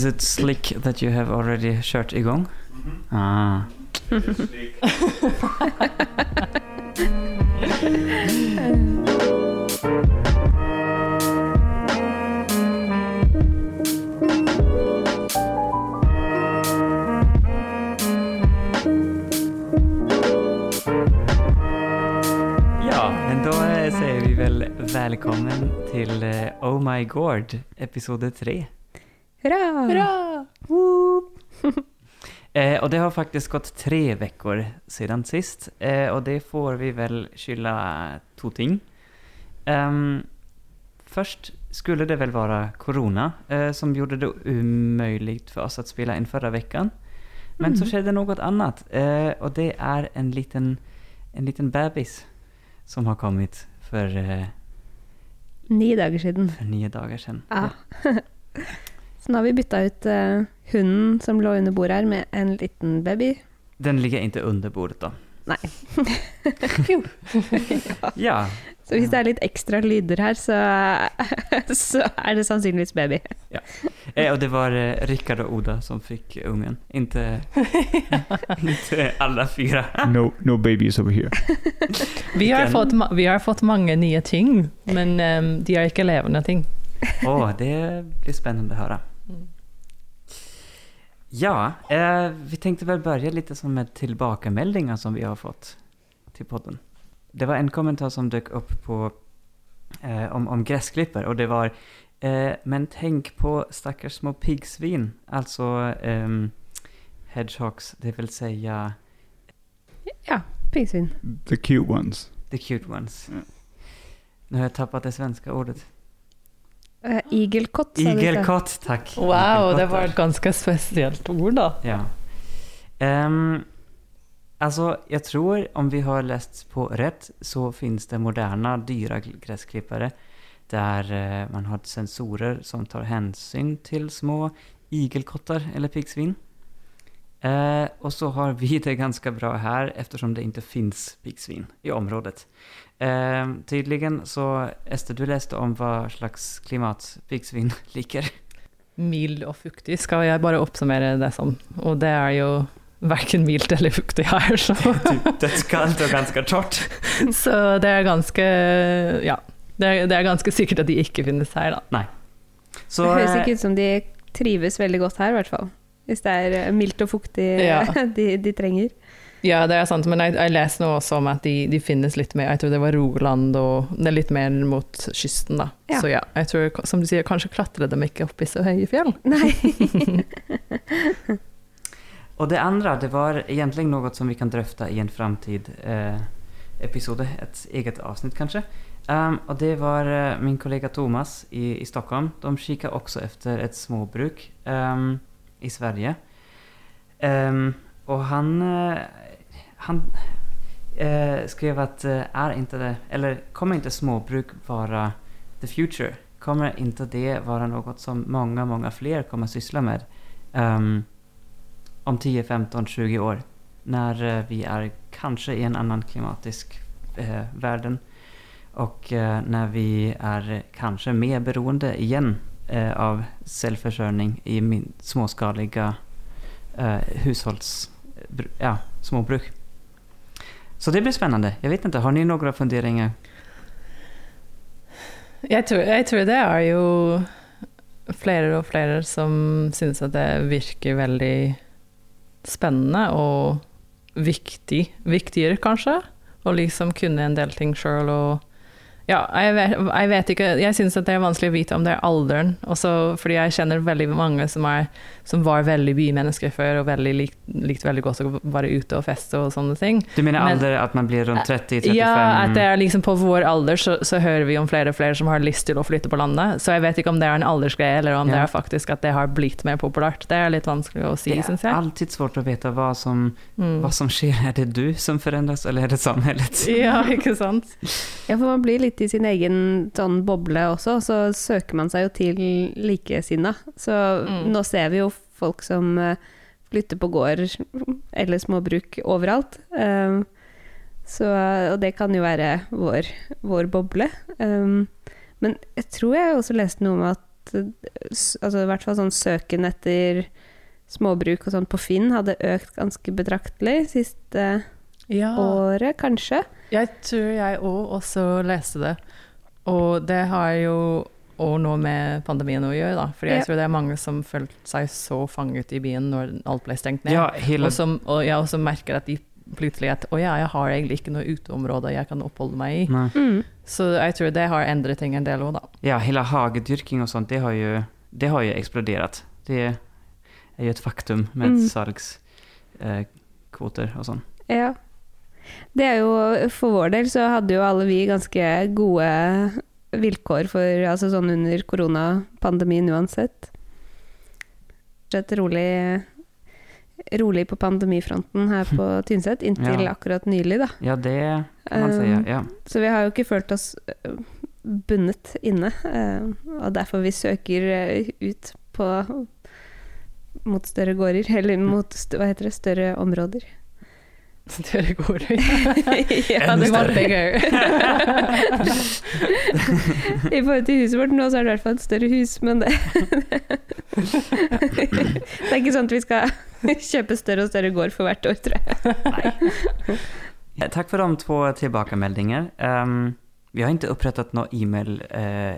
Is it slick that you have already kört igång? Ah. Ja, men da sier säger vi vel velkommen till eh, Oh My God, episode 3. Hurra! Hurra! Eh, och det har faktiskt gått tre veckor siden sist, eh, og det får vi vel skylde to ting. Um, først skulle det vel være korona eh, som gjorde det umulig for oss å spille inn forrige uke. Men så skjedde noe annet, annat, eh, og det er en liten, en liten bebis som har kommet for eh, Ni dager siden. For ni dager siden. Ah. Ja. Så nå har vi bytta ut uh, hunden som lå under bordet her, med en liten baby. Den ligger ikke under bordet da. Nei. Ja, Så hvis det er litt ekstra lyder her, så, så er det sannsynligvis baby. eh, og det var eh, Rikard og Oda som fikk ungen, inte, alle fire. No, no babies over here. Vi har, fått, vi har fått mange nye ting, men um, de er ikke levende ting. Åh, det blir spännande å höra. Ja, eh, vi tänkte väl börja lite som med tillbakameldingar som vi har fått till podden. Det var en kommentar som dök upp på, eh, om, om gräsklipper och det var eh, Men tänk på stackars små piggsvin, alltså ehm, hedgehogs, det vill säga Ja, piggsvin. The cute ones. the cute ones. Yeah. Nu har jag tappat det svenska ordet. Uh, igelkott, sa Igelkott, takk. Wow, det var et ganske spesielt ord, da. Ja. Um, altså, jeg tror om vi har lest på rett, så finnes det moderne, dyre gressklippere der uh, man har sensorer som tar hensyn til små igelkottar eller piggsvin. Eh, och så har vi det ganska bra här eftersom det inte finns piggsvin i området. Eh, tydligen så, Ester, du läste om vad slags klimat piggsvin liker. Mild og fuktig skal jeg bare oppsummere det som. Og det er jo verken mildt eller fuktig her, så, Dødskaldt og ganske tørt. så det er ganske Ja. Det er, det er ganske sikkert at de ikke finnes her, da. Så, det høres eh, ikke ut som de trives veldig godt her, i hvert fall. Hvis det er eh, mildt og fuktig Ja. de, de trenger. Ja, det er sant, men jeg, jeg leser nå også om at de, de finnes litt mer Jeg tror det var Rogaland og det er litt mer mot kysten, da. Ja. Så ja, jeg tror som du sier, kanskje klatrer de ikke opp i så høye fjell. Nei. og det andre, det var egentlig noe som vi kan drøfte i en framtid eh, episode, et eget avsnitt kanskje. Um, og det var eh, min kollega Thomas i, i Stockholm. De kikket også efter et småbruk ehm, i Sverige. Um, och han, eh, han uh, skrev att eh, är inte det, eller kommer inte småbruk vara the future? Kommer inte det vara något som många, många fler kommer syssla med? um, om 10, 15, 20 år. Eh, vi är kanske i en annan klimatisk eh, världen. Och eh, när vi är kanske mer beroende igen eh, av självförsörjning i husholds... eh, Ja, småbruk. Så det blir spennende. Jeg vet ikke, har ni noen funderinger? Jeg tror, jeg tror det er jo flere og flere som synes at det virker veldig spennende og viktig. Viktigere, kanskje. Å liksom kunne en del ting sjøl og Ja, jeg vet, jeg vet ikke Jeg syns det er vanskelig å vite om det er alderen. Også fordi jeg kjenner veldig mange som, er, som var veldig bymennesker før, og veldig lik, likte veldig godt å være ute og feste og sånne ting. Du mener Men- at att man blir rundt 30-35? Ja, at det er liksom på vår alder så, så hører vi om flere og flere som har lyst til å flytte på landet. Så jeg vet ikke om det er en aldersgreie, eller om Ja. det er faktisk at det har blitt mer populært. Det er litt vanskelig å si, syns jeg. Det er alltid svårt å vite hva som, Mm. hva som skjer. Er det du som forandres, eller er det samhället? Ja, ikke sant? Ja, for man blir litt i sin egen sånn boble også, så søker man seg jo til likesinna. Så Mm. nå ser vi jo folk som eh, flytter på gård eller småbruk overalt. Um, så, og det kan jo være vår, vår boble. Um, men jeg tror jeg også leste noe om at altså, i hvert fall sånn søken etter småbruk og sånn på Finn hadde økt ganske betraktelig siste Ja. året, kanskje. Jeg tror jeg òg også leste det. Og det har jo òg noe med pandemien å gjøre, da. For jeg tror det er mange som følte seg så fanget i byen når alt ble stengt ned. Ja, hela, Og, som, og jeg også merker at de plutselig at å ja, jeg har egentlig ikke noe uteområde jeg kan oppholde meg i. Mm. Så jeg tror det har endret ting en del òg, da. ja, hele hagedyrking og sånt, det har jo, det har jo eksplodert. Det er jo et faktum med Mm. salgskvoter eh, og sånn. sånt. Ja. Det er jo, for vår del så hadde jo alle vi ganske gode vilkår for, altså sånn under koronapandemien uansett. Et rolig, rolig på pandemifronten her på Tynset, inntil Ja. akkurat nylig, da. Ja, det kan man si, Um, Ja. Så vi har jo ikke følt oss eh, bundet inne, eh, og derfor vi søker eh, ut på mot større gårder, eller mot hva heter det, større områder. Går det. ja, Enda det var større. bigger. I forhold til huset vårt nå, så er det i hvert fall et større hus, men det Det er ikke sånn at vi skal kjøpe større og større gård for hvert år, tror jeg. Nei. Takk for de to tilbakemeldingene Um, vi har ikke opprettet noen e-mail eh,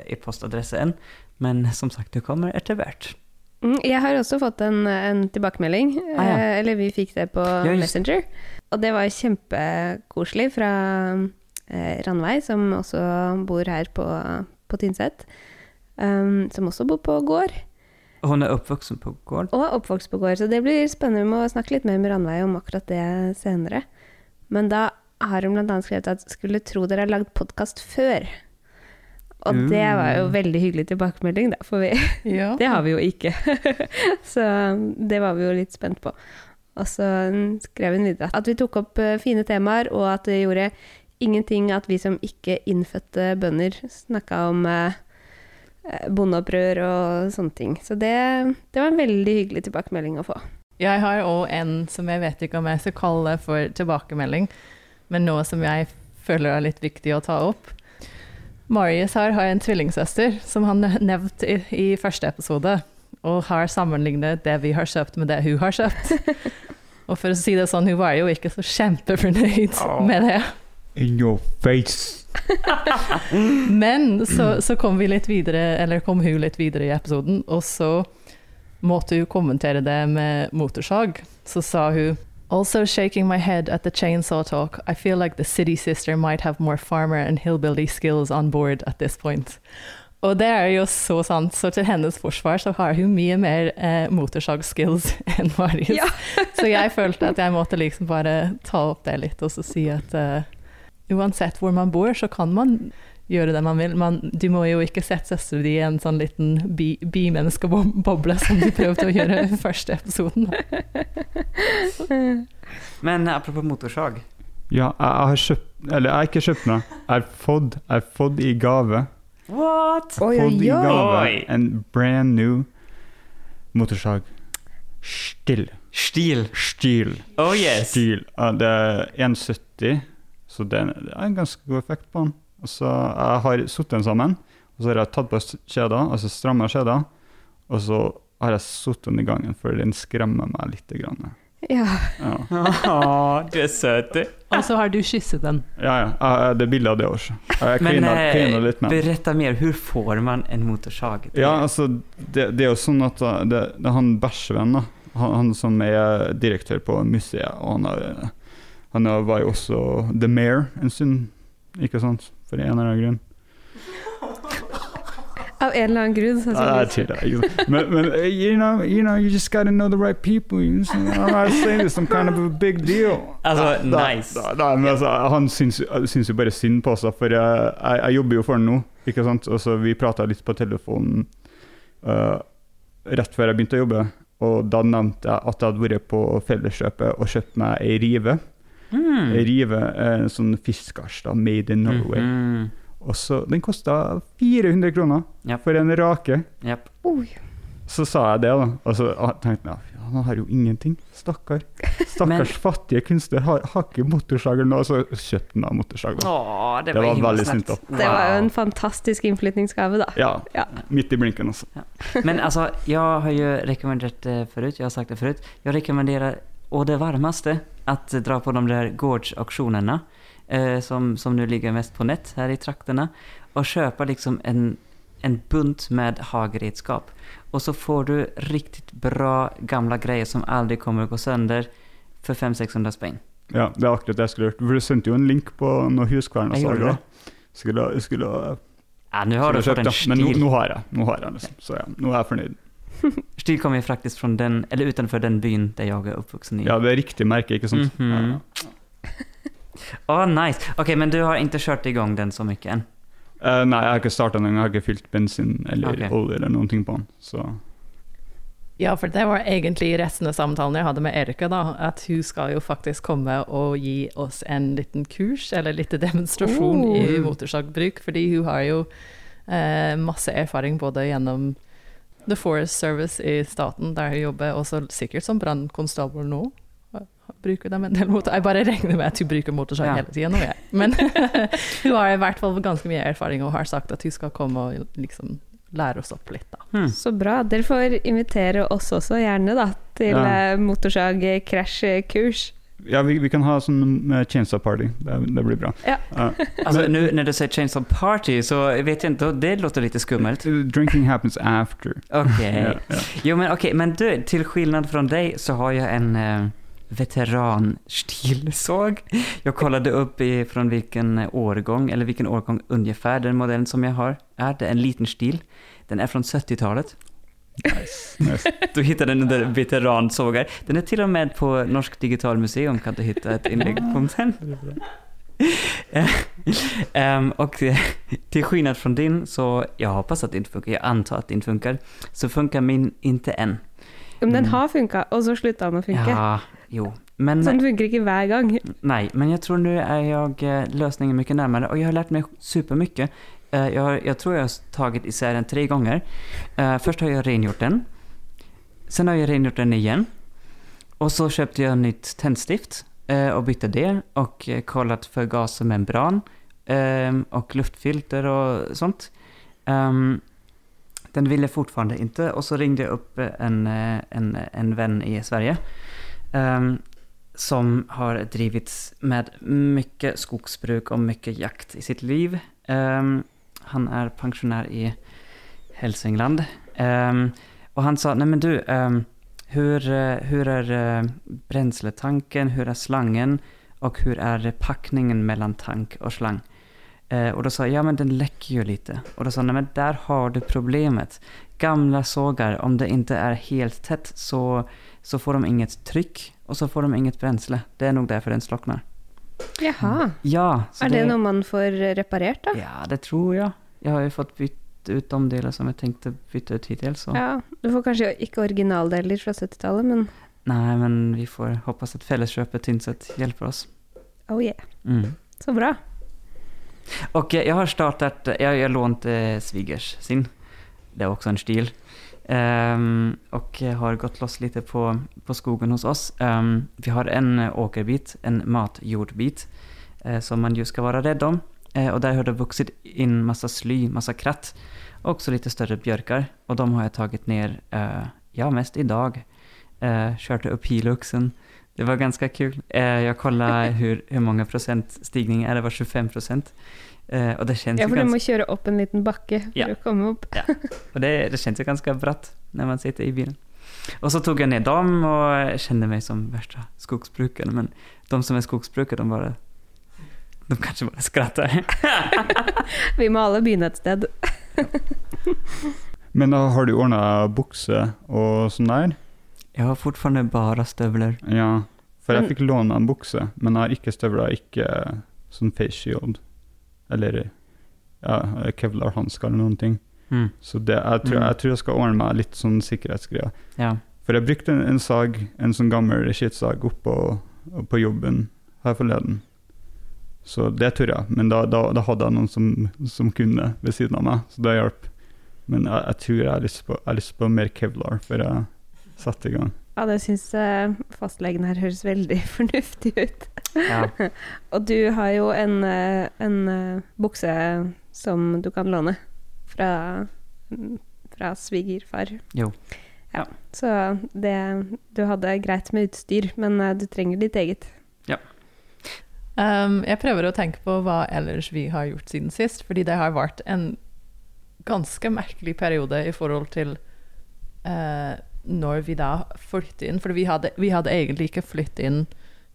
men som sagt, det kommer etter hvert. Mm, Jeg har også fått en, en tilbakemelding, Ah, ja. eh, eller vi fikk det på Ja, Messenger. Og det var kjempekoselig fra eh, Ranveig, som også bor her på, på Tynset. Um, som også bor på gård, Og hun er uppvuxen på gård. og er oppvokst på gård. Så det blir spennende. Vi må snakke litt mer med Ranveig om akkurat det senere. Men da har hun annet skrevet at skulle tro dere har lagd podkast før. Og det var jo Mm. veldig hyggelig tilbakemelding, da, for vi, Ja. det har vi jo ikke. så det var vi jo litt spent på. Og så skrev hun videre at vi tok opp eh, fine temaer, og at det gjorde ingenting at vi som ikke innfødte bønder snakka om eh, eh, bondeopprør og sånne ting. Så det, det var en veldig hyggelig tilbakemelding å få. Jeg har òg en som jeg vet ikke om jeg skal kalle for tilbakemelding, men noe som jeg føler er litt viktig å ta opp. Marius her har en tvillingsøster som han nevnte i, i første episode, og har sammenlignet det vi har kjøpt med det hun har kjøpt. Og for å si det sånn, hun var jo ikke så kjempefornøyd oh. med det. In your face. Men så, så kom vi litt videre, eller kom hun litt videre i episoden, og så måtte hun kommentere det med motorsag. Så sa hun Also shaking my head at the chainsaw talk, I feel like the city sister might have more farmer and hillbilly skills on board at this point. Og det er jo så sant, så til hennes forsvar så har hun mye mer eh, motorsagskills enn Marius. Ja. så jeg følte at jeg måtte liksom bare ta opp det litt, og så si at uh, uansett hvor man bor, så kan man gjøre det man vil. Man, du må jo ikke sette søstera di i en sånn liten bi- bimenneskeboble som du prøvde å gjøre i første episoden. Men apropos motorsag. Ja, jeg har kjøpt Eller jeg har ikke kjøpt noe. Jeg har fått, jeg har fått i gave. What? Oi, oi, oi. gave en brand new motorsag. Stil. Stil. Stil. Oh yes. Stil. Ja, det er 1,70, så det er en ganske god effekt på den. Og så Jeg har satt den sammen, og så har jeg tatt på kjeda, altså stramma kjeda, og så har jeg satt den i gangen, for den skremmer meg litt. Grann. Ja. Du er søt du. Og så har du kysset den. ja. ja. det er bilde av det også. Jeg Men kliner eh, litt med berätta mer, hvordan får man en motorsag? Ja, altså, det, det er jo sånn at uh, det, det er han bæsjevennen. Han, han som er direktør på museet, og han, er, han har- var jo også The Mayor en stund, ikke sant? For en eller annen grunn. Av en eller annen grunn. Ja, det er chill, det. Men, men uh, you, know, you know, you just gotta know the right people. You know, I'm not saying it's some kind of a big deal. Altså, Da- nice. Da, da, men altså, han syns, syns jo bare synd på oss, for jeg, jeg, jeg jobber jo for ham nå. ikke sant? Og så Vi prata litt på telefonen uh, rett før jeg begynte å jobbe. Og da nevnte jeg at jeg hadde vært på Felleskjøpet og kjøpt meg ei rive. Mm. Ei rive, eh, en sånn fiskars, da, made in Norway. Mhm. Og så, Den kosta 400 kroner yep. for en rake. Yep. Så sa jeg det, da. Og så tenkte jeg ja, han har jo ingenting. Stakkar. Stakkars Men- fattige kunstner har, har ikke motorsag eller noe. Så kjøpte han av motorsag. Åh, det Det var, var veldig snällt. Wow. Det var jo en fantastisk innflytningsgave, da. Ja, Ja. midt i blinken, altså. Men altså, jeg har jo rekommendert det forut. Jeg har sagt det forut. Jeg rekommenderer og det varmeste at dra på de der gårdsauktionerna eh, som, som nu ligger mest på nett här i trakterna och köpa liksom en, en bunt med hageredskap. Och så får du riktigt bra gamla grejer som aldrig kommer att gå sönder för 500-600 spänn. Ja, det er akkurat det jeg skulle gjort. For du sendte jo en link på noe Huskverna Jeg gjorde Skulle, skulle, Ja, nå har du fått en stil. Men nå, nå har jeg. Nå har jeg liksom. Så ja, nå er jeg fornøyd. Stil kommer faktisk fra den, eller utenfor den byen der jeg er oppvokst i. Ja, det er riktig merke, ikke sant? Mhm. Åh, nice. Ok, men du har ikke kjørt i gang den så mye enn? Eh, nei, jeg har ikke starta den. Jeg har ikke fylt bensin eller okay. olje eller noen ting på den. Så Ja, for det var egentlig resten av samtalen jeg hadde med Erika, da. At hun skal jo faktisk komme og gi oss en liten kurs, eller litt demonstrasjon Oh. i motorsagbruk. Fordi hun har jo eh, masse erfaring både gjennom The Forest Service i staten, der hun jobber, og sikkert som brannkonstabel nå. Bruker de en del motor... Jeg bare regner med at hun bruker motorsag Ja. hele tida. Men hun har i hvert fall ganske mye erfaring og har sagt at hun skal komme og liksom lære oss opp litt, da. Hmm. Så bra. Dere får invitere oss også, gjerne, da, til Ja. eh, motorsag-krasjkurs. ja, vi, vi kan ha sånn uh, chainsaw party. Det, det blir bra. Ja. Uh, altså, nu når du sier Chainsaw Party så vet jeg ikke, det låter litt skummelt. Drinking happens after. Ok. Ja, ja. Jo men okay, men du, til skillnad fra deg, så har jeg en eh, veteranstilsåg. Jag kollade upp i, från vilken årgång, eller vilken årgång ungefär den modellen som jag har är. Det är en liten stil. Den är från 70-talet. Nice, nice. Du hittar den under veteransågar. Den är till och med på Norsk Digital Museum kan du hitta ett inlägg om den. um, och eh, till skillnad från din, så jag hoppas att det inte funkar, jag antar att det inte funkar, så funkar min inte än. Men den Mm. har funka, og så slutta den å funke. Ja, jo. Men, Sånn funker ikke hver gang. Nei, men jeg tror nå er jeg løsningen mye nærmere, og jeg har lært meg supermye. Jeg, jeg, tror jeg har tatt især den tre ganger. Først har jeg rengjort den. Sen har jeg rengjort den igjen. Og så kjøpte jeg nytt tennstift og och bytte det og sjekket for gass og membran og luftfilter og sånt. Den ville fortfarande ikke, og så ringde jeg opp en, eh, en, en venn i Sverige ehm, som har drivits med mycket skogsbruk och mycket jakt i sitt liv. Um, han är pensionär i Hälsingland. Um, och han sa, nej men du, ehm, hur, er hur är er bränsletanken, hur slangen och hur är packningen mellan tank och slang? Uh, och då sa ja men den läcker ju lite. Och då sa han, nej har du problemet. Gamla sågar, om det inte är helt tätt så, så får de inget tryck och så får de inget bränsle. Det är nog därför den slocknar. Jaha. Ja, så Er det noe man får reparert, da? Ja, det tror jag. Jag har ju fått bytt ut de delar som jeg tenkte bytte ut hittil, Så. Ja, Du får kanskje ikke originaldeler fra 70-tallet, men Nei, men vi får hoppas at felleskjøpet Tynset hjelper oss. oh yeah. Mm. Så bra. Och jeg jag har startat, jag jag lånte lånt eh, Svigers sin. Det er også en stil. Ehm, och har gått loss lite på, på skogen hos oss. Um, vi har en eh, åkerbit, en matjordbit, uh, som man ju ska vara rädd om. Uh, och där har det vuxit in massa sly, massa kratt. Och också lite större björkar. Och de har jag tagit ner, uh, ja mest idag. Uh, kjørte upp hiluxen. Det var ganska kul. Eh, jag kollade hur, hur många procent stigning är. Det var 25 procent. Eh, och det känns Ja, for du må kjøre opp en liten bakke for Ja. å komme opp. och det, det känns ju ganska bratt når man sitter i bilen. Og så tok jeg ned dem og jeg kjenner meg som verste skogsbruker. Men de som er skogsbrukere, de bare De kanskje bare skratter. Vi må alle begynne et sted. Men da har du ordna bukse og sånn der? Jag har fortfarande bara stövlar. Ja. For jeg fikk låne en bukse, men jeg har ikke støvler, ikke sånn face shield. Eller ja, kevlar-hansker eller noen ting. Mm. Så det, jeg, tror, Mm. jeg tror jeg skal ordne meg litt sånn sikkerhetsgreier. Ja. For jeg brukte en, en sag, en sånn gammel skittsag oppå på jobben her forleden. Så det tør jeg, men da, da, da hadde jeg noen som, som kunne ved siden av meg, så det hjalp. Men jeg, jeg tror jeg har lyst på, jeg har lyst på mer kevlar for jeg setter i gang. Ja, det syns eh, fastlegen her høres veldig fornuftig ut. Ja. Og du har jo en, eh, en eh, bukse som du kan låne fra, fra svigerfar. Jo. Ja, så det Du hadde greit med utstyr, men du trenger ditt eget. Um, jeg prøver å tenke på hva ellers vi har gjort siden sist, fordi det har vært en ganske merkelig periode i forhold til eh, når vi da flyttet inn. For vi vi hadde egentlig ikke flyttet inn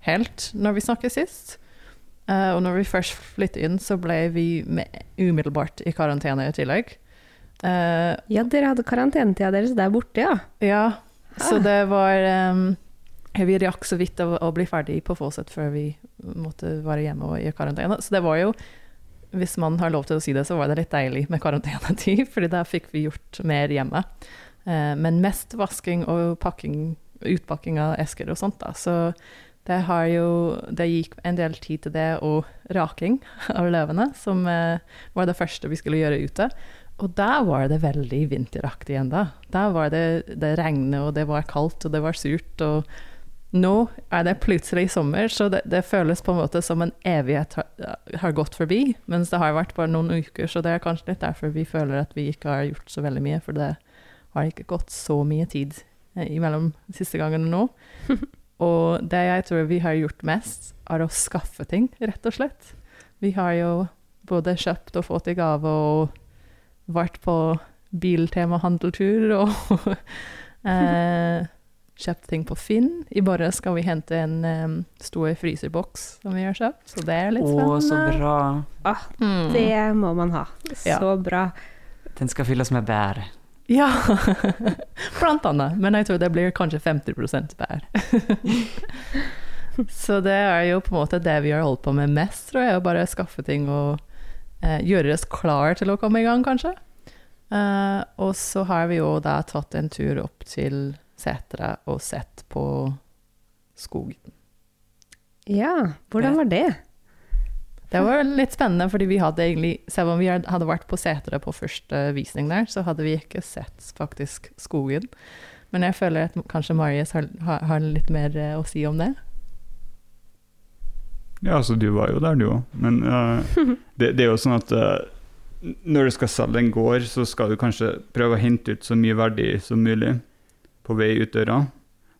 helt når vi snakket sist. Uh, og når vi først flyttet inn, så ble vi med, umiddelbart i karantene i tillegg. Uh, Ja, dere hadde karantenetida deres der borte, ja. ja, så Ah. det var um, Vi rakk så vidt å, å bli ferdig på Fawcett før vi måtte være hjemme og i karantene. Så det var jo, hvis man har lov til å si det, så var det litt deilig med karantenetid, fordi da fikk vi gjort mer hjemme. Eh, men mest vasking og pakking, utpakking av esker og sånt, da. Så det har jo Det gikk en del tid til det, og raking av løvene, som eh, var det første vi skulle gjøre ute. Og der var det veldig vinteraktig ennå. Der var det, det regnet, og det var kaldt, og det var surt. Og nå er det plutselig sommer, så det, det føles på en måte som en evighet har, har gått forbi. Mens det har vært bare noen uker, så det er kanskje litt derfor vi føler at vi ikke har gjort så veldig mye. For det har ikke gått så mye tid eh, imellom siste og nå. og det jeg tror vi har gjort mest, er å skaffe ting, rett og slett. Vi har jo både kjøpt og fått i gave og vært på Biltema-handeltur og eh, kjøpt ting på Finn. I morgen skal vi hente en um, stor fryserboks som vi har kjøpt, så det er litt spennende. Å, så bra. Mm. Det må man ha. Ja. Så bra. Den skal fylles med bær. Ja, blant annet. Men jeg tror det blir kanskje 50% bær. så det er jo på en måte det vi har holdt på med mest, tror jeg. Å bare skaffe ting og eh, gjøre oss klar til å komme i gang, kanskje. Eh, og så har vi jo da tatt en tur opp til Setra og sett på skogen. Ja, hvordan var det? Det var litt spennende, fordi vi hadde egentlig, selv om vi hadde vært på Setra på første visning der, så hadde vi ikke sett faktisk skogen. Men jeg føler at kanskje Marius har, har, har litt mer eh, å si om det. Ja, altså du var jo der, du òg. Men uh, det, det er jo sånn at uh, når du skal selge en gård, så skal du kanskje prøve å hente ut så mye verdi som mulig på vei ut døra.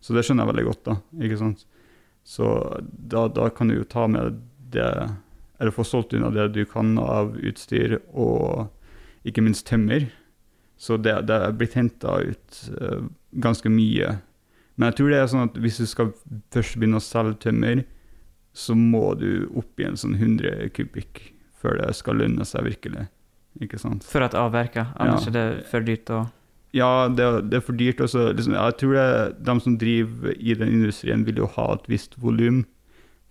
Så det skjønner jeg veldig godt, da. ikke sant? Så da, da kan du jo ta med det Eller få solgt unna det du kan av utstyr, og ikke minst tømmer. Så det, det er blitt henta ut uh, ganske mye. Men jeg tror det er sånn at hvis du skal først begynne å selge tømmer, så må du opp i en sånn 100 kubikk før det skal lønne seg virkelig. Ikke sant? For at avverka, annars Ja. er det for dyrt å Ja, det, det er for dyrt. Også, liksom, jeg tror det, de som driver i den industrien, vil jo ha et visst volum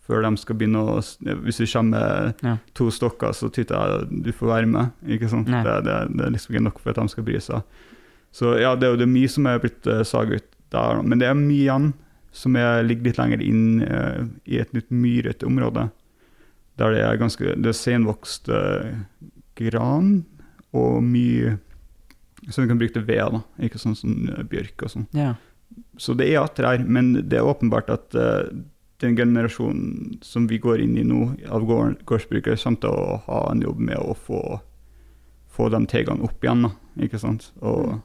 før de skal begynne å Hvis du kommer med Ja. to stokker, så tyter jeg du får være med. ikke sant? Det, det, det er liksom ikke nok for at de skal bry seg. Så ja, det er jo det mye som er blitt uh, saget ut der, men det er mye igjen som er, ligger litt lenger inn uh, i et litt myrete område. Der det er ganske det er senvokst uh, gran og mye som vi kan bruke til ved, da. ikke sånn som eh, bjørk og sånn. Ja. Så det er trær, men det er åpenbart at eh, den generasjonen som vi går inn i nå, av gård, gårdsbrukere, kommer til å ha en jobb med å få, få de tegene opp igjen. Ikke sant? Og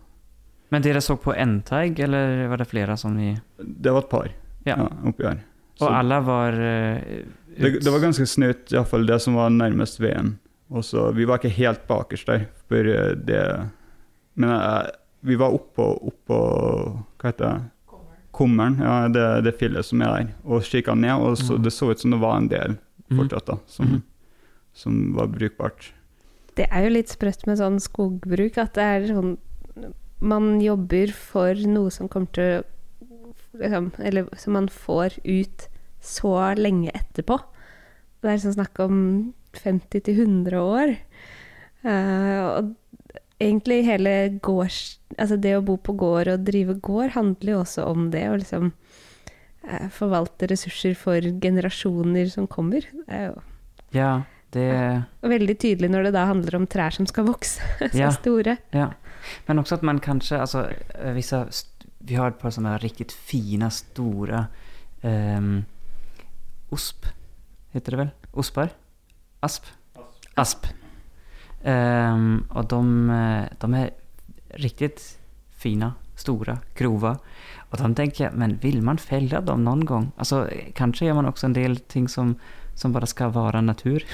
Men dere så på en teig, eller var det flere som vi det var et par Ja. ja. oppi her. Så og alle var... uh, det, ut- det var ganske snaut, iallfall det som var nærmest VM. Og så, Vi var ikke helt bakerst der, for eh, det Men jeg, vi var oppå, oppå Hva heter det? Kummeren, ja, det, det fillet som er der. Og kikka ned, og så, Mhm. det så ut som det var en del Mhm. fortsatt da, som, Mhm. som var brukbart. Det er jo litt sprøtt med sånn skogbruk, at det er sånn Man jobber for noe som kommer til liksom, Eller som man får ut så lenge etterpå. Det er sånn snakk om 50 til 100 år. Uh, og egentlig hele gårds... Altså det å bo på gård og drive gård handler jo også om det. Å liksom eh, forvalte ressurser for generasjoner som kommer. Det er jo Ja, Det, Og veldig tydelig når det da handler om trær som skal vokse så Ja. store. ja. Men også at man kanskje Altså, eh, vissa, vi har et par sånne riktig fine, store ehm, osp, heter det vel? Ospar? Asp? Asp. Ehm, och de, eh, de är riktigt fina, stora, grova. Och de tänker jag, men vill man fälla dem någon gång? Alltså kanske gör man också en del ting som, som bara ska vara natur.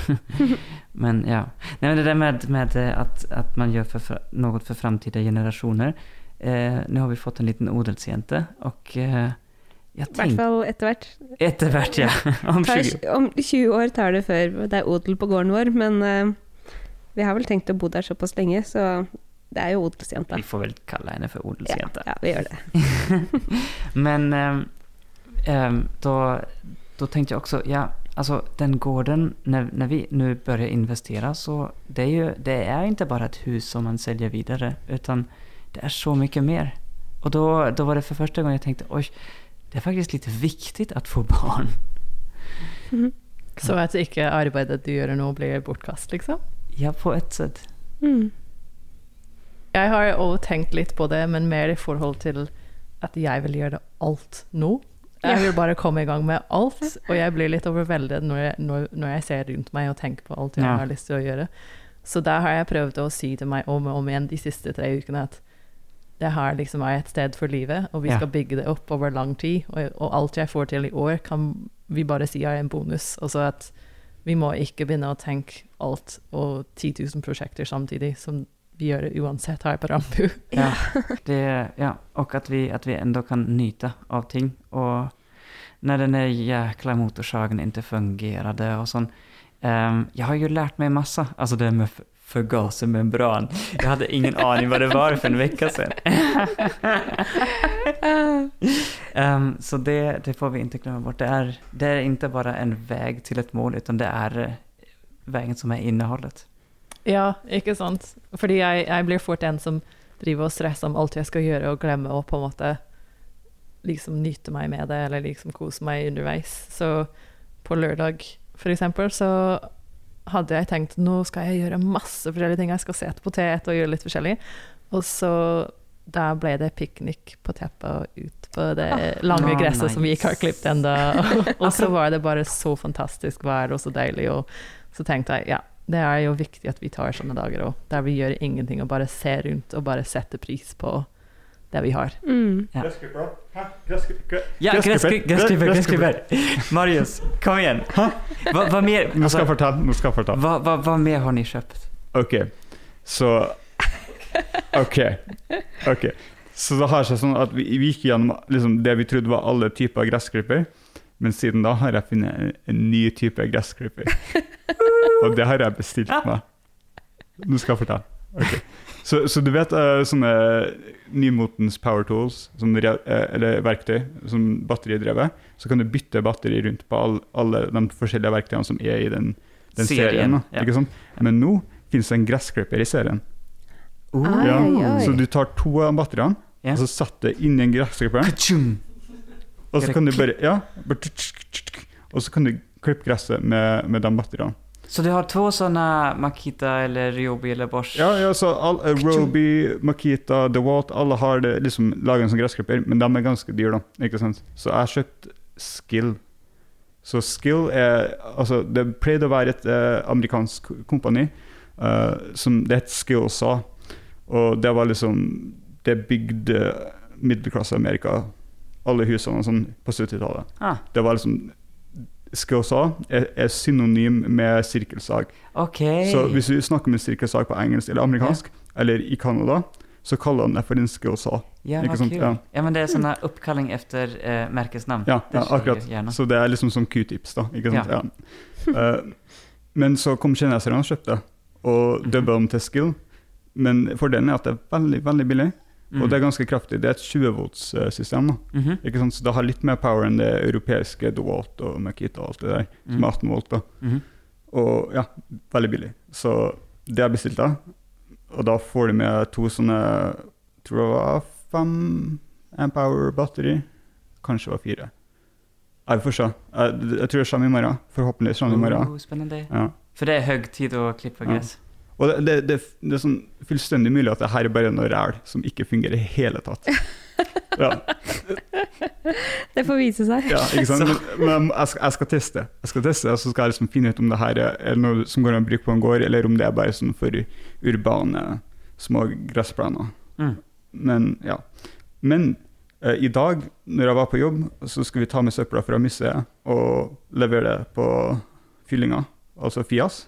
men ja. Nej, men det där med, med eh, att, att man gör för, något för framtida generationer. Eh, nu har vi fått en liten odelsjente och eh, jag I hvert fall etter hvert. Etter hvert, ja. Om Tar 20 Om 20 år tar det før det er odel på gården vår, men eh, vi har vel tenkt å bo der såpass lenge, så det er jo odelsjenta. Vi får vel kalle henne for odelsjenta. ja, vi gjør det. Men ehm, ehm, da, da, tenkte jeg også ja, altså den gården, Når, når vi nå börjar investere, så det er jo det er ikke bare et hus som man selger videre, utan det er så mye mer. Og da, da var det for første gang jeg tenkte oi, det er faktisk litt viktig å få barn. Så at ikke arbeidet du gjør nå, blir bortkast, liksom? Ja, på ett sett. Mm. Jeg har også tenkt litt på det, men mer i forhold til at jeg vil gjøre alt nå. Jeg vil bare komme i gang med alt, og jeg blir litt overveldet når jeg, når, når jeg ser rundt meg og tenker på alt jeg Ja. har lyst til å gjøre. Så der har jeg prøvd å si til meg om og om igjen de siste tre ukene at det her liksom er et sted for livet, og vi Ja. skal bygge det opp over lang tid. Og, og alt jeg får til i år, kan vi bare si er en bonus. Og så at vi må ikke begynne å tenke alt og 10 000 prosjekter samtidig, som vi gjør uansett her på Rambu. Ja, det, ja. og at vi, at vi enda kan nyte av ting. Og når denne jækla motorsagen ikke fungerade og sånn um, Jeg har jo lært meg masse. Altså det med f- förgasermembran. Jag hade ingen aning vad det var för en vecka sedan. um, så det, det får vi inte glömma bort. Det är, det är inte bara en väg till ett mål, utan det är veien som er innholdet. Ja, ikke sant? Fordi jeg, jeg blir fort en som driver og stresser om alt jeg skal gjøre, og glemmer å på en måte liksom nyte meg med det, eller liksom kose meg underveis. Så på lørdag, for eksempel, så hadde jeg tenkt nå skal jeg gjøre masse forskjellige ting. Jeg skal se et potet og gjøre litt forskjellig. Og så da ble det piknik på teppet og ut på det lange oh, gresset som vi ikke har klippet ennå. og så var det bare så fantastisk vær og så deilig. Og så tenkte jeg ja, det er jo viktig at vi tar sånne dager òg, der vi gjør ingenting og bare ser rundt og bare setter pris på det vi har. Mm. Ja. Gressklipper, da? Gressklipper? Ja, gräsklippare. Marius, kom igjen. Hva, hva, mer, Nå skal jeg fortelle. Nå skal jeg fortelle. Hva, hva, hva mer har ni kjøpt? Ok, så Ok. ok. Så det har seg sånn at vi, vi gikk gjennom liksom, det vi trodde var alle typer gressklipper, men siden da har jeg funnet en, en ny type gressklipper. Og det har jeg bestilt meg. Nå skal jeg fortelle. Ok. Så, så du vet eh, sånne nymotens power tools, sånne, eh, eller verktøy, som batteridrevet, så kan du bytte batteri rundt på all, alle de forskjellige verktøyene som er i den, den serien. Serien, da, ja. ikke sant? Men nå finnes det en gressklipper i serien. Oh. Ja. Så du tar to av batteriene, Ja. og så setter det inni en gressklipperen, og så kan du bare Ja, bare og så kan du klippe gresset med, med de batteriene. Så du har två sådana Makita eller Ryobi eller Bosch? Ja, ja, så all, eh, Roby, Makita, DeWalt, alle har det, liksom laget som sånn gressklipper, men de er ganske dyre, da. Ikke sant? Så jeg har kjøpt Skill. Så Skill er Altså, det pleide å være et eh, amerikansk kompani uh, som Det het Skill SA, og det var liksom Det bygde middelklasse-Amerika, alle husene og sånn, på 70-tallet. Ah, Det var liksom Skill er, er synonym med sirkelsag. Okay. Så hvis vi snakker med sirkelsag på engelsk eller amerikansk, eller i Canada, så kaller de det for en skill. Ja? Ja. Ja. men det er sånn oppkalling efter eh, märkesnamn. Ja, ja akkurat. Så det er liksom som q-tips, da. Ikke sant? Ja. Ja. Eh, men så kom kineserne og kjøpte, og dubba dem til skill. Men fordelen er at det er veldig, veldig billig, Mm. og det er ganske kraftig. Det er et 20-volts-system, da. Mm sant? Så det har litt mer power enn det europeiske DeWalt og Makita og alt det der, som Mm. er 18 volt. da. -hmm. Og ja, veldig billig. Så det jeg bestilte, og da får du med to sånne tror jeg var fem Ampower batteri. Kanskje var fire. Jeg får se. Jeg, jeg tror det kommer i morgen. Forhåpentligvis kommer det i morgen. Oh, spennende. Ja. For det er høy tid å klippe gress. Ja. Og det, det, det, det er sånn fullstendig mulig at det her er bare noe ræl som ikke fungerer i hele tatt. Ja, Det får vise seg. ja ikke sant? Men, men jeg, skal, jeg skal teste, Jeg skal teste, og så skal jeg liksom finne ut om det her er noe som går an å bruke på en gård, eller om det er bare sånn for urbane, små gressplener. Mm. Men ja. Men eh, i dag, når jeg var på jobb, så skulle vi ta med søpla fra museet og levere det på fyllinga, altså Fias.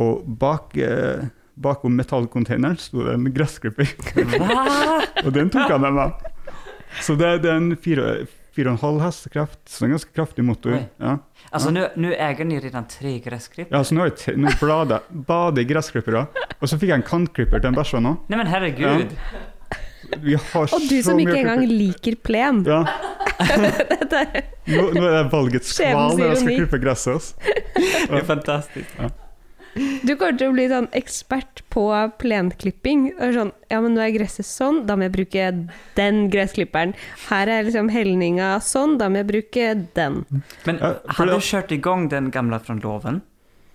Og bak, eh, bakom metallcontaineren sto det en gressklipper, og den tok han med meg. Så det, det er en fire, fire og en halv hestekraft, så en ganske kraftig motor. Ja. Altså nu, nu äger ni redan tre gräsklipp. ja, så nå, har jeg te- nå blader bader i gressklippere, og så fikk jeg en kantklipper til en bæsj nå. Nej men herregud. Vi har Og du så som mye ikke engang liker plen. Ja, er nå, nå er det valgets kval når jeg skal klippe gresset. ass. Det fantastisk fantastiskt. Du kommer til å bli sånn ekspert på plenklipping. Sånn, ja, men nå er gresset sånn, da må jeg bruke den gressklipperen. Her er liksom helninga sånn, da må jeg bruke den. Men har du kjørt i gang den gamle fra loven?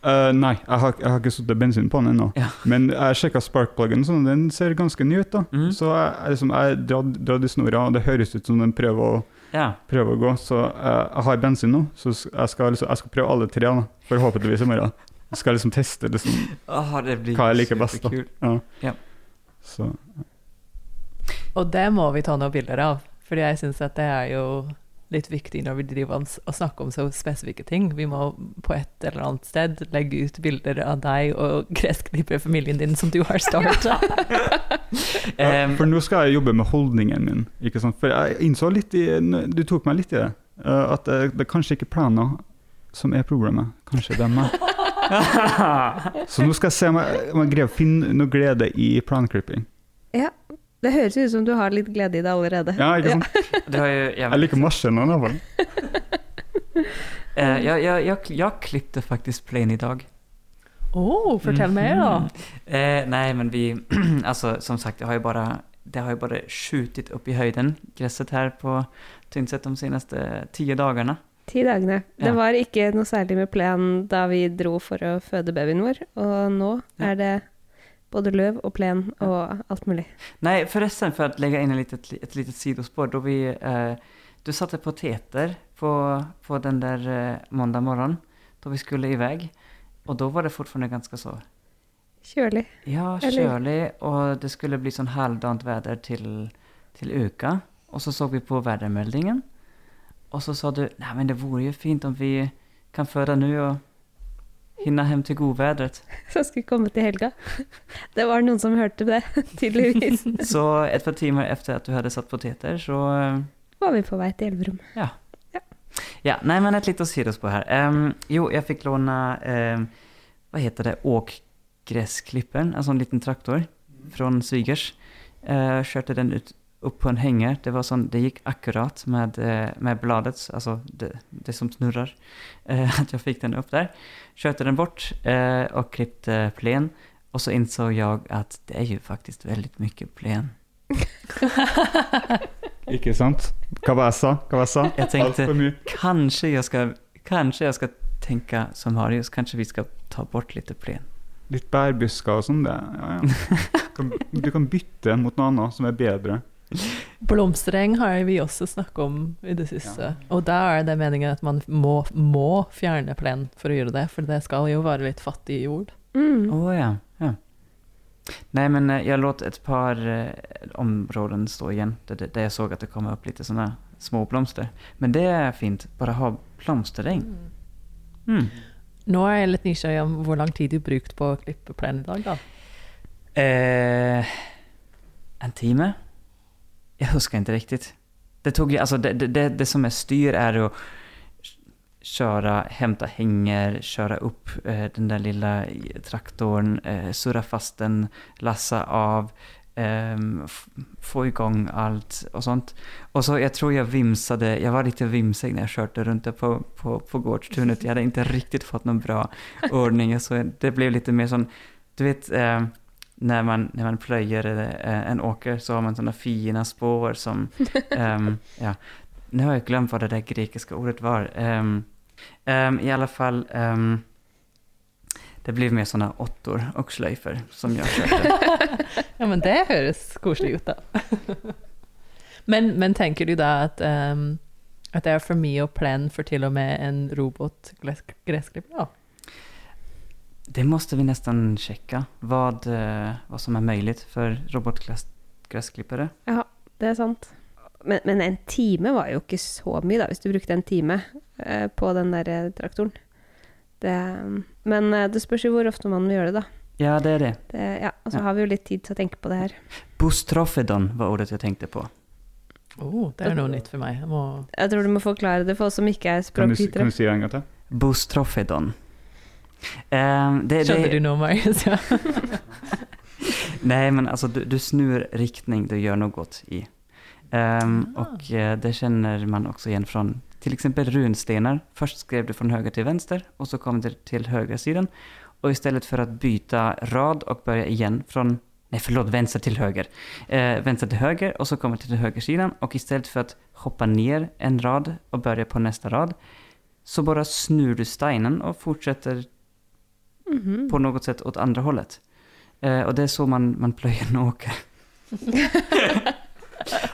Uh, nei, jeg har, jeg har ikke satt bensin på den ennå. Ja. Men jeg sjekka sparkpluggen, så den ser ganske ny ut. da. Mm. Så jeg, liksom, jeg dratt i snora, og det høres ut som den prøver å, Ja. prøver å gå. Så uh, jeg har bensin nå, så jeg skal, liksom, jeg skal prøve alle tre, da, forhåpentligvis i morgen. Jeg skal liksom teste liksom, oh, det blir hva jeg liker best. da. Ja. Ja. Så, Og det må vi ta noen bilder av, fordi jeg syns at det er jo litt viktig når vi driver og snakker om så spesifikke ting. Vi må på et eller annet sted legge ut bilder av deg og gressklipperfamilien din som du har starta. ja, Ehm, for nå skal jeg jobbe med holdningen min. ikke sant? For jeg innså litt i Du tok meg litt i det. eh, at det, det er kanskje ikke er planer som er problemet. Kanskje det er meg. Så nå skal jeg se om jeg, om jeg greier å finne noe glede i planklipping. Ja, det høres ut som du har litt glede i det allerede. Ja, ikke sant? du har ju, ja, Jeg liker marsjen i hvert fall. jeg, jeg, jeg jag, faktisk klippte i dag. Å, oh, fortell mer, da. Mhm. Eh, nej, men vi, Altså, som sagt, det har jo bare det har jo bare skjutit opp i høyden, gresset her på Tynset de seneste ti dagarna. Ti dagene. Det var ikke noe særlig med plen da vi dro for å føde babyen vår, og nå Ja. er det både løv og plen og alt mulig. Nej, förresten for å legge inn et, litet, et litet sidospår, då vi, eh, du satte poteter på, på den der eh, måndag morgenen, da vi skulle i vei, og da var det fortfarande ganske så, Kjølig. ja, kjølig, og det skulle bli sånn halvdant vær til, til Uka. Og så så vi på vädermeldingen. Och så sa du, nej men det vore ju fint om vi kan föda nu och hinne hjem til godværet. Som skulle komme til helga. Det var noen som hørte det, tydeligvis. Så et par timer etter at du hadde satt poteter så eh, Var vi på vei til Elverum. Ja, Ja, nei, men et lite sidospår her. Um, jo, jeg fikk låne um, Hva heter det, Åkgressklipperen? En en liten traktor fra Svigers. Uh, kjørte den ut, upp på en henger. Det, var sånn, det gikk akkurat med, eh, med bladet, altså det, det som snurrer, Eh, at jeg fikk den opp der. Körde den bort eh, og klippte plen. Og så innså jeg at det er jo faktisk veldig mye plen. Ikke sant? Hva var jeg? Hva var jeg sa? kanskje jeg skal tenke mye. kanske jag ska, kanske jag ska tänka som Marius, kanskje vi skal ta bort litt plen. Litt bærbusker og sånn. det, Ja, ja. Du kan bytte mot noe annet som er bedre. Blomstereng har vi også snakket om i det siste. Og da er det meningen at man må, må fjerne plen for å gjøre det, for det skal jo være litt fattig jord. Mm. oh, ja, ja. Nei, men jeg lot låt ett par eh, områder stå igjen der jeg så at det kom opp litt sånne små blomster. Men det er fint, Bare ha blomstereng. Mm. Nå er jeg litt nysgjerrig om hvor lang tid du brukte på å klippe plenen i dag, da. Eh, en timme? Jag huskar inte riktigt. Det tog alltså det, det, det, som är styr är att köra, hämta hänger, köra upp eh, den där lilla traktorn, eh, surra fast den, lassa av, eh, få igång allt och sånt. Och så jag tror jag vimsade, jag var lite vimsig när jag körde runt på, på, på gårdstunet. Jag hade inte riktigt fått någon bra ordning. Så det blev lite mer som, du vet, eh, när man, när man plöjer eh, en åker så har man sådana fina spår som, um, ja, nu har jag glömt vad det där grekiska ordet var. Um, um, I alla fall, ehm, Det blir mer sånne åttor og sløyfer som jeg köpte. Ja, men det høres koselig ut, da. men, men tenker du da at, ehm, at det er for mye att plan for til og med en robot da? Det måste vi nästan checka, vad, eh, vad som är möjligt för robotgressklippere. Ja, det er sant. Men, men en time var jo ikke så mye, da, hvis du brukte en time eh, på den der eh, traktoren. Det, men eh, det spørs jo hvor ofte man vil gjøre det, da. Ja, det er det. Det, ja, og så Ja. har vi jo litt tid til å tenke på det her. Bustrofedon var ordet jeg tenkte på. Oh, det er noe nytt for meg. Jeg må Jeg tror du må forklare det for oss som ikke er Kan du, kan du si det en gang til? Bustrofedon. Eh, det, du noe, Marius? Ja. nej, men altså, du, du snur riktning du gjør noe godt i. Um, Ah. Og uh, det kjenner man også igjen fra f.eks. exempel Først Först skrev du fra høyre til venstre, og så kom du til høyresiden. Og i stedet for å byta rad og begynne igjen fra Nei, forlåt, venstre til høyre. Eh, venstre til høyre, og så kommer til høyresiden. Og i stedet for å hoppe ned en rad og begynne på neste rad. Så bare snur du steinen och Mhm. på något sätt åt andra hållet. Eh, och det är så man, man plöjer en åker.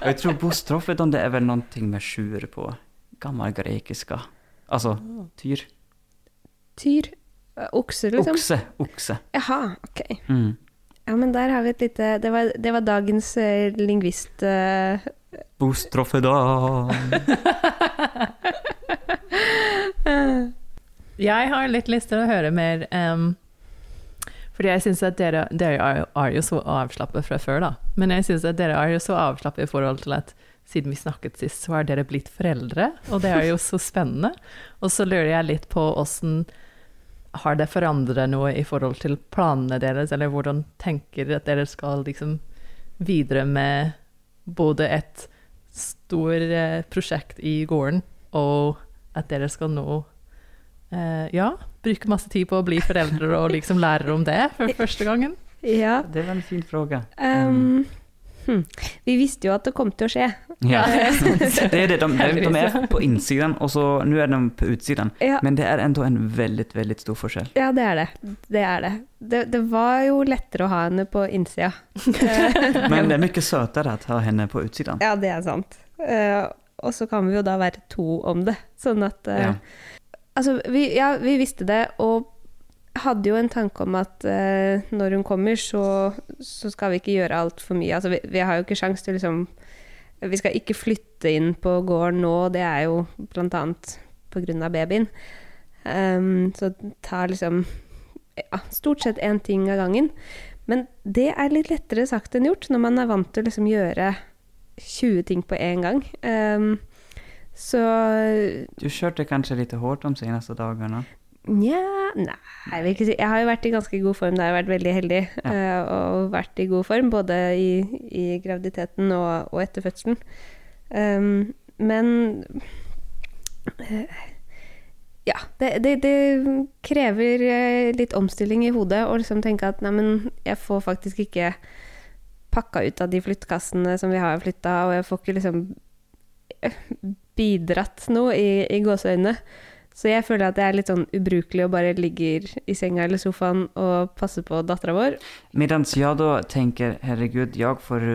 och jag tror bostrofedon det är väl någonting med tjur på gammal grekiska. Alltså tyr. Tyr. Eh, Okse, liksom. Oxe, oxe. Jaha, ok. Mm. Ja, men der har vi et lite Det var, det var dagens eh, lingvist... Uh... Bostrofedon. Jeg har litt lyst til å høre mer um, Fordi jeg syns at dere, dere er, er jo så avslappet fra før, da. Men jeg syns at dere er jo så avslappet i forhold til at siden vi snakket sist, så har dere blitt foreldre, og det er jo så spennende. Og så lurer jeg litt på åssen Har det forandret noe i forhold til planene deres, eller hvordan tenker at dere skal liksom videre med både et stort eh, prosjekt i gården, og at dere skal nå eh, Ja, bruke masse tid på å bli foreldre og liksom lære om det for første gangen. ja. Det var en fin spørsmål. Um, hm. Vi visste jo at det kom til å skje. Ja, det er det. De, de, de er på innsiden, og så nå er de på utsiden. Ja, Men det er enda en veldig, veldig stor forskjell. ja det er det. Det er det. det. Det var jo lettere å ha henne på innsida. Men det er mye søtere å ha henne på utsiden. ja, det er sant. Uh, og så kan vi jo da være to om det. Sånn at uh, Ja. Altså, vi, ja, vi visste det, og hadde jo en tanke om at eh, når hun kommer, så, så skal vi ikke gjøre altfor mye. Altså, vi, vi har jo ikke sjans til liksom Vi skal ikke flytte inn på gården nå, det er jo grunn av babyen. Um, så ta liksom ja, stort sett én ting av gangen. Men det er litt lettere sagt enn gjort når man er vant til å liksom gjøre 20 ting på én gang. Ehm, så Du kjørte kanskje litt hardt de seneste dagene? Nja Nei, jeg vil ikke si Jeg har jo vært i ganske god form. Jeg har vært veldig heldig. Ja. eh, og vært i god form både i, i graviditeten og, og etter fødselen. Um, men eh, Ja. Det, det, det krever eh, litt omstilling i hodet å liksom tenke at neimen, jeg får faktisk ikke pakka ut av de flyttekassene som vi har flytta, og jeg får ikke liksom bidratt noe i, i gåseøynene. Så jeg føler at det er litt sånn ubrukelig å bare ligge i senga eller sofaen og passe på dattera vår. Mens jeg da tenker herregud, jeg får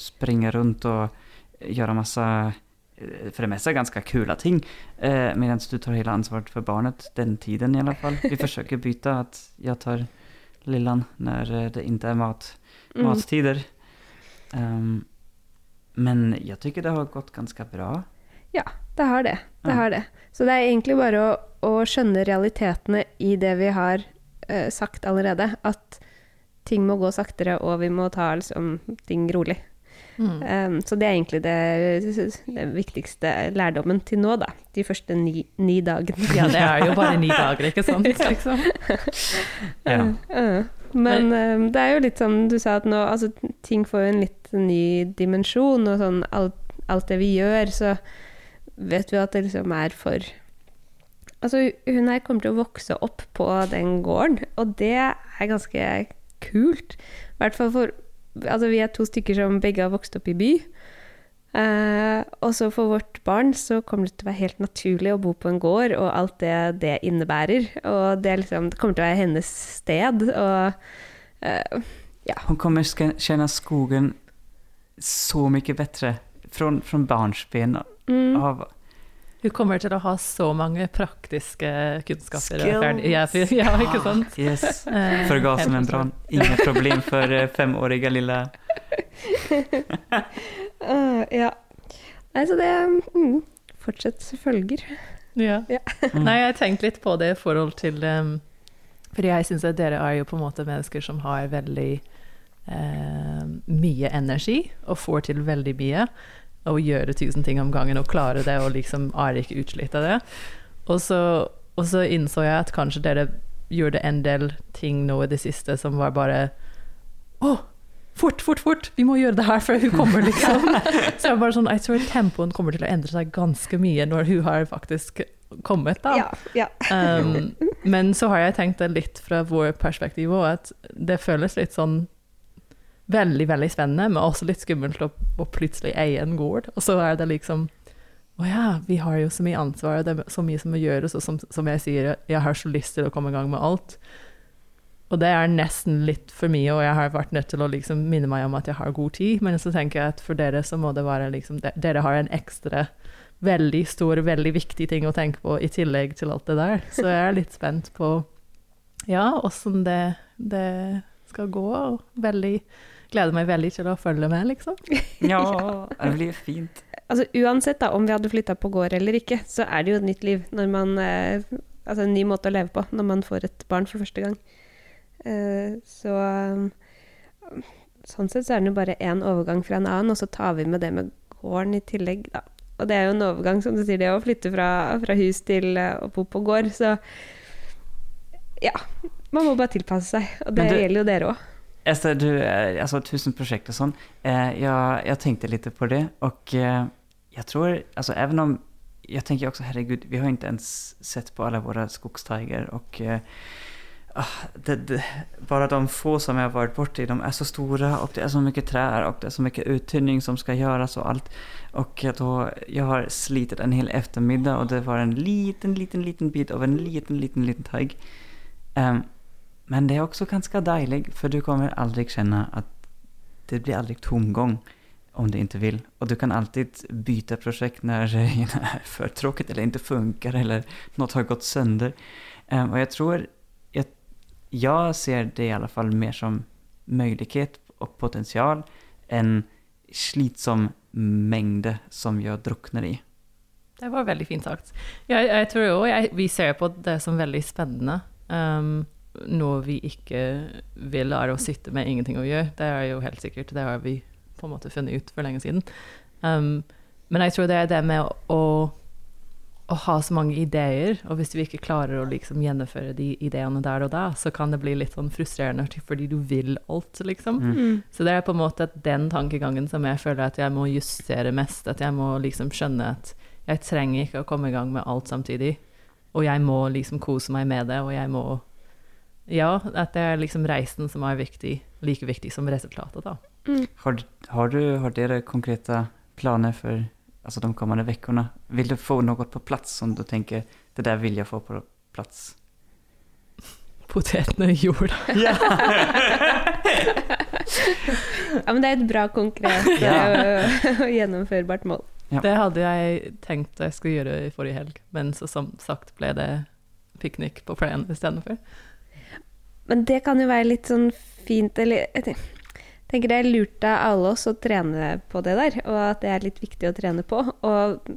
springe rundt og gjøre masse for det meste ganske kula ting. Eh, mens du tar hele ansvaret for barnet, den tiden i alle fall. Vi forsøker å bytte at jeg tar lillan när eh, det ikke er mat, Mm. mattider. Ehm, men jeg syns det har gått ganske bra. Det har det. det Ja. har det. Så det er egentlig bare å, å skjønne realitetene i det vi har uh, sagt allerede. At ting må gå saktere, og vi må ta liksom, ting rolig. Mm. Um, så det er egentlig det, det, viktigste lærdommen til nå, da. De første ni, ni dagene. Ja, det er jo bare ni dager, ikke sant? Liksom. Ja. Uh, men um, det er jo litt sånn du sa at nå altså, ting får jo en litt ny dimensjon, og sånn alt, alt det vi gjør, så vet vi at det liksom er for Altså, hun her kommer til å vokse opp på den gården, og det er ganske kult. I hvert fall for Altså, vi er to stykker som begge har vokst opp i by. Uh, og så for vårt barn så kommer det til å være helt naturlig å bo på en gård, og alt det det innebærer. Og det, liksom, det kommer til å være hennes sted. Og ja. Hun kommer til å kjenne skogen så mye bedre fra, från barnsben mm, av Hun kommer til å ha så mange praktiske kunnskaper. Skills. Ja, ja, ikke sant? Yes. Eh, Ingen inga problem for femårige lille lilla... eh, ja. Nei, så det mm, Fortsett følger. Ja. Ja. Mm. Nei, jeg tenkte litt på det i forhold til um, For jeg syns at dere er jo på en måte mennesker som har veldig uh, mye energi og får til veldig mye. Og gjøre tusen ting om gangen og klare det og liksom er ikke utslitt av det. Og så, og så innså jeg at kanskje dere gjorde en del ting nå i det siste som var bare Å, fort, fort, fort! Vi må gjøre det her før hun kommer, liksom. så jeg bare sånn, jeg tror tempoen kommer til å endre seg ganske mye når hun har faktisk kommet. da. Ja, ja. Um, men så har jeg tenkt det litt fra vår perspektiv òg, at det føles litt sånn veldig, veldig spennende, men også litt skummelt å, å plutselig eie en gård. Og så er det liksom Å ja, vi har jo så mye ansvar, og det er så mye som må gjøres, og som, som jeg sier, jeg har så lyst til å komme i gang med alt. Og det er nesten litt for mye, og jeg har vært nødt til å liksom minne meg om at jeg har god tid. Men så tenker jeg at for dere så må det være liksom de- Dere har en ekstra veldig stor, veldig viktig ting å tenke på i tillegg til alt det der. Så jeg er litt spent på ja, åssen det, det skal gå. Veldig gleder meg veldig til å følge med, liksom. Ja, det blir fint. Altså Uansett da, om vi hadde flytta på gård eller ikke, så er det jo et nytt liv. Når man, eh, altså en ny måte å leve på når man får et barn for første gang. Eh, så Sånn sett så er det jo bare én overgang fra en annen, og så tar vi med det med gården i tillegg, da. Og det er jo en overgang, som du sier, det å flytte fra, fra hus til eh, å bo på gård. Så ja. Man må bare tilpasse seg. Og det du- gjelder jo dere òg. Esther, du, eh, alltså tusen projekt och sånt. Eh, jag, jag tänkte lite på det och eh, jag tror, alltså även om, jag tänker också herregud, vi har inte ens sett på alla våra skogstiger och eh, ah, det, det, bara de få som jag har varit bort i, de är så stora och det är så mycket trær, och det är så mycket uttynning som ska göras och allt. Och jag då, jag har slitit en hel eftermiddag och det var en liten, liten, liten bit av en liten, liten, liten teig. Ehm, men det er også ganske deilig, for du kommer aldri kjenne at det blir aldri tomgång om du ikke vil. Og du kan alltid bytte prosjekt når det er for tråkigt eller ikke funker, eller noe har gått sønder. Um, og jeg tror, jeg, jeg, ser det i alle fall mer som mulighet og potential enn slitsom mengde som jeg drukner i. Det var veldig fint sagt. Jeg, jeg tror jo vi ser på det som veldig spennende. Um, noe vi ikke vil er å sitte med ingenting å gjøre. Det er jo helt sikkert. Det har vi på en måte funnet ut for lenge siden. Um, men jeg tror det er det med å, å ha så mange ideer, og hvis vi ikke klarer å liksom gjennomføre de ideene der og da, så kan det bli litt sånn frustrerende fordi du vil alt, liksom. Mm. Så det er på en måte den tankegangen som jeg føler at jeg må justere mest. At jeg må liksom skjønne at jeg trenger ikke å komme i gang med alt samtidig. Og jeg må liksom kose meg med det, og jeg må Ja, at det er liksom reisen som er viktig, like viktig som resultatet, da. Har, har, du, har dere konkrete planer for altså, de kommende ukene? Vil du få noe på plass som du tenker det der vil jeg få på plass? Potetene i jorda. Ja, men det er et bra, konkret eh, og gjennomførbart mål. Ja. Det hadde jeg tenkt jeg skulle gjøre i forrige helg, men så som sagt ble det piknik på plenen istedenfor. Men det kan jo være litt sånn fint Eller jeg tenker det er lurt av alle oss å trene på det der, og at det er litt viktig å trene på. Og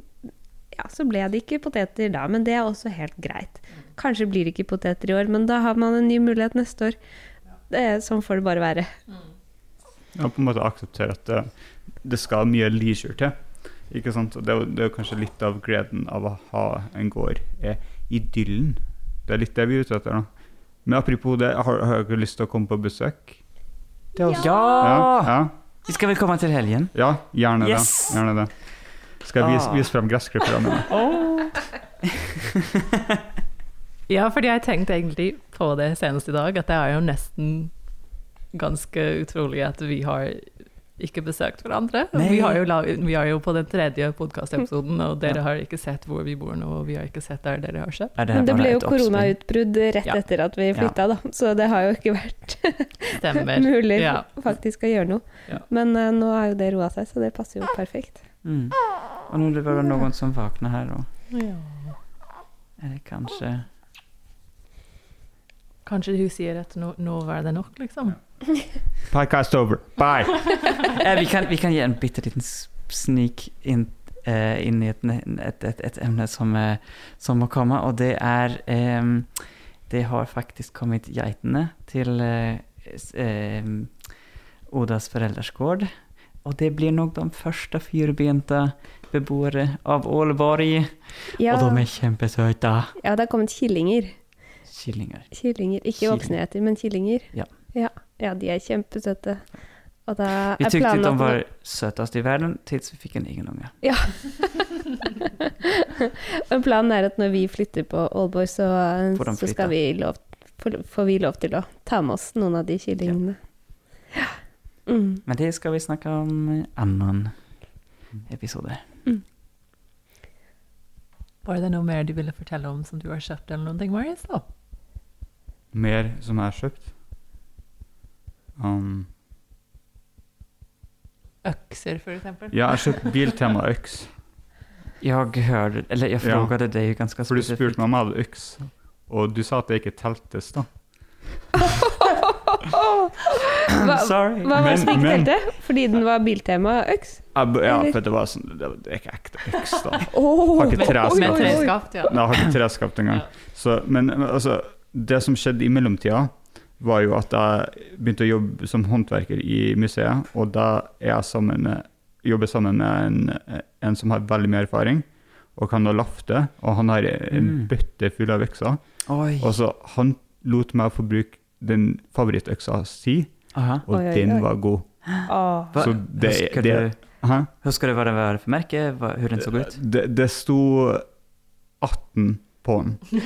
ja, så ble det ikke poteter da, men det er også helt greit. Kanskje blir det ikke poteter i år, men da har man en ny mulighet neste år. Det er, sånn får det bare være. Ja, på en måte akseptere at det, det skal mye leisure til. Ikke sant? Og det, det er jo kanskje litt av gleden av å ha en gård, er idyllen. Det er litt det vi er ute etter nå. Men apropos det, har, har dere lyst til å komme på besøk? Ja! Ja, ja, Vi skal vel komme til helgen? ja gjerne Yes! det. Gjerne det. Skal jeg vise, Ah. vise frem gressklipperne mine? Ja, fordi jeg tenkte egentlig på det senest i dag, at det er jo nesten ganske utrolig at vi har ikke besøkt hverandre. Vi, har jo vi er jo på den tredje podkastepisoden, og dere har ikke sett hvor vi bor nå, og vi har ikke sett der dere har. Er det Men det ble jo koronautbrudd rett Ja. etter at vi flytta, da. Så det har jo ikke vært mulig Ja. faktisk å gjøre noe. Ja. Men uh, nå har jo det roa seg, så det passer jo perfekt. Mm. Og nå er det bare noen som våkner her, og Ja. Är det kanskje Kanskje hun sier at nå, nå var det nok, liksom. Podcast over. Bye! Eh, vi, kan, vi kan gi en bitte liten sneak inn, eh, inn i et, et, et, et emne som, eh, som må komme, og det er ehm, det har faktisk kommet geitene til eh, ehm, Odas foreldresgård og det blir nok de første fyrbenta beboere av Ålborg Ja, Og de er kjempesøte. ja det har kommet killinger. killingar. Killinger. Ikke Killing. voksne men killinger. Ja. ja. Ja, de er kjempesøte. Og da Vi er att de var søtest i verden til vi fikk en egen unge. Ja. Men planen er at når vi flytter på Aalborg, så, så skal vi lov, får, vi lov til å ta med oss noen av de kyllingene. Ja. Mm. Men det skal vi snakke om i annen episode. Var det noe mer du ville fortelle om som du har kjøpt, eller noe, Marius? Mer som har kjøpt. Um, Økser, for eksempel? ja, jeg har kjøpt Biltema øks. Jag hörde, eller jag Ja. frågade dig ju ganska For du spurte meg om jeg hadde øks, og du sa at det ikke teltes, da. Hva, Sorry. hva var det som ikke telte? Fordi den var Biltema-øks? Jeg, ja, for det var sånn Det, det er ikke ekte øks, da. Oh, Har ikke treskaft. Med treskaft, ja. Jeg har ikke treskaft engang. Ja. Så, men men, altså, det som skjedde i mellomtida, var jo at jeg begynte å jobbe som håndverker i museet, og da er jeg sammen med, jobber sammen med en, en som har veldig mye erfaring, og kan da lafte, og han har en Mm. bøtte full av økser. Oi. Og så han lot meg få bruke den favorittøksa si, Aha. og Oi, oi, den var god. Ah. Så det, husker, det, du, hæ? husker du hva det var for merke? Vad, hur den så ut? Det, det sto 18 på den.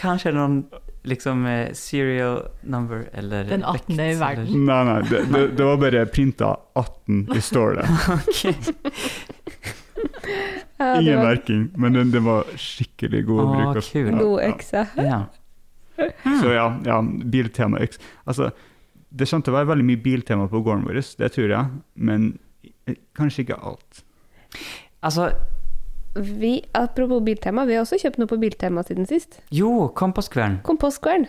Kanskje någon liksom eh, serial number eller... Den 18 i verden. eller- Nei, nei, det, det, det var bare printa 18 i står det. Okej. Ja, Ingen var merking, men den, den var skikkelig god å Åh, bruke. kul. god økse. Ja. Så ja, ja biltema-øks. Altså, det kommer til å være veldig mye biltema på gården vår, det tror jeg, men kanskje ikke alt. Alltså, Vi, apropos Biltema, vi har også kjøpt noe på Biltema siden sist. jo, kompostkvern. Kompostkvern.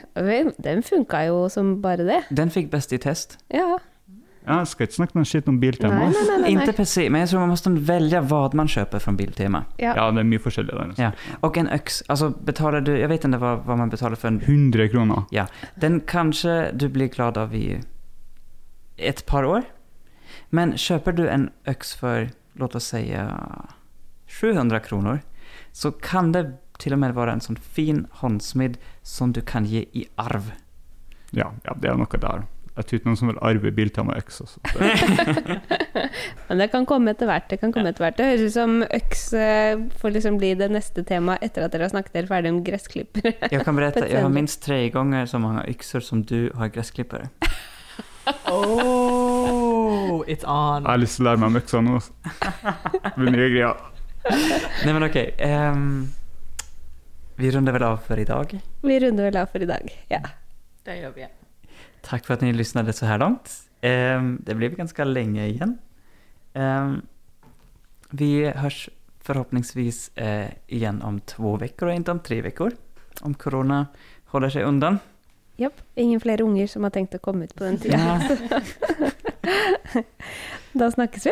Den funka jo som bare det. Den fikk best i test. Ja. Jeg skal ikke snakke noe skitt om Biltema. nei, nei. nei, Inte nei. men jeg tror man måste välja vad man köper från Biltema. Ja. Ja, det er mye forskjellig der. Altså. Ja. Og en øks. Altså, betaler du, jeg vet ikke hva, hva, man betaler for en 100 kroner. Ja. Den kanskje du blir glad av i et par år. Men kjøper du en øks for, låt oss säga 700 kronor, så kan det till och med vara en sånn fin håndsmidd som du kan gi i arv. Ja, ja, det er noe der. Jeg tror ikke noen som vil arve Biltema X. øks. Men det kan komme etter hvert. Det kan komme etter hvert. Det høres ut som øks eh, får liksom bli det neste temaet etter at dere har snakket dere ferdig om gressklippere. jeg kan berette, jeg har minst tre ganger så mange økser som du har gressklippere. Oh, it's on. Jeg har lyst til å lære meg om øksa nå. altså. Det blir mye greier. Nej men ok. Um, vi runder vel av for i dag? Vi runder vel av for i dag. Ja. Det gjør vi. Takk for at ni lyssnade så här långt. Um, det blev ganska länge igen. Um, vi hörs förhoppningsvis uh, igen om två veckor och inte om tre veckor. Om corona håller sig undan. Japp. Ingen flere unger som har tenkt å komme ut på den tida. Ja. da snakkes vi.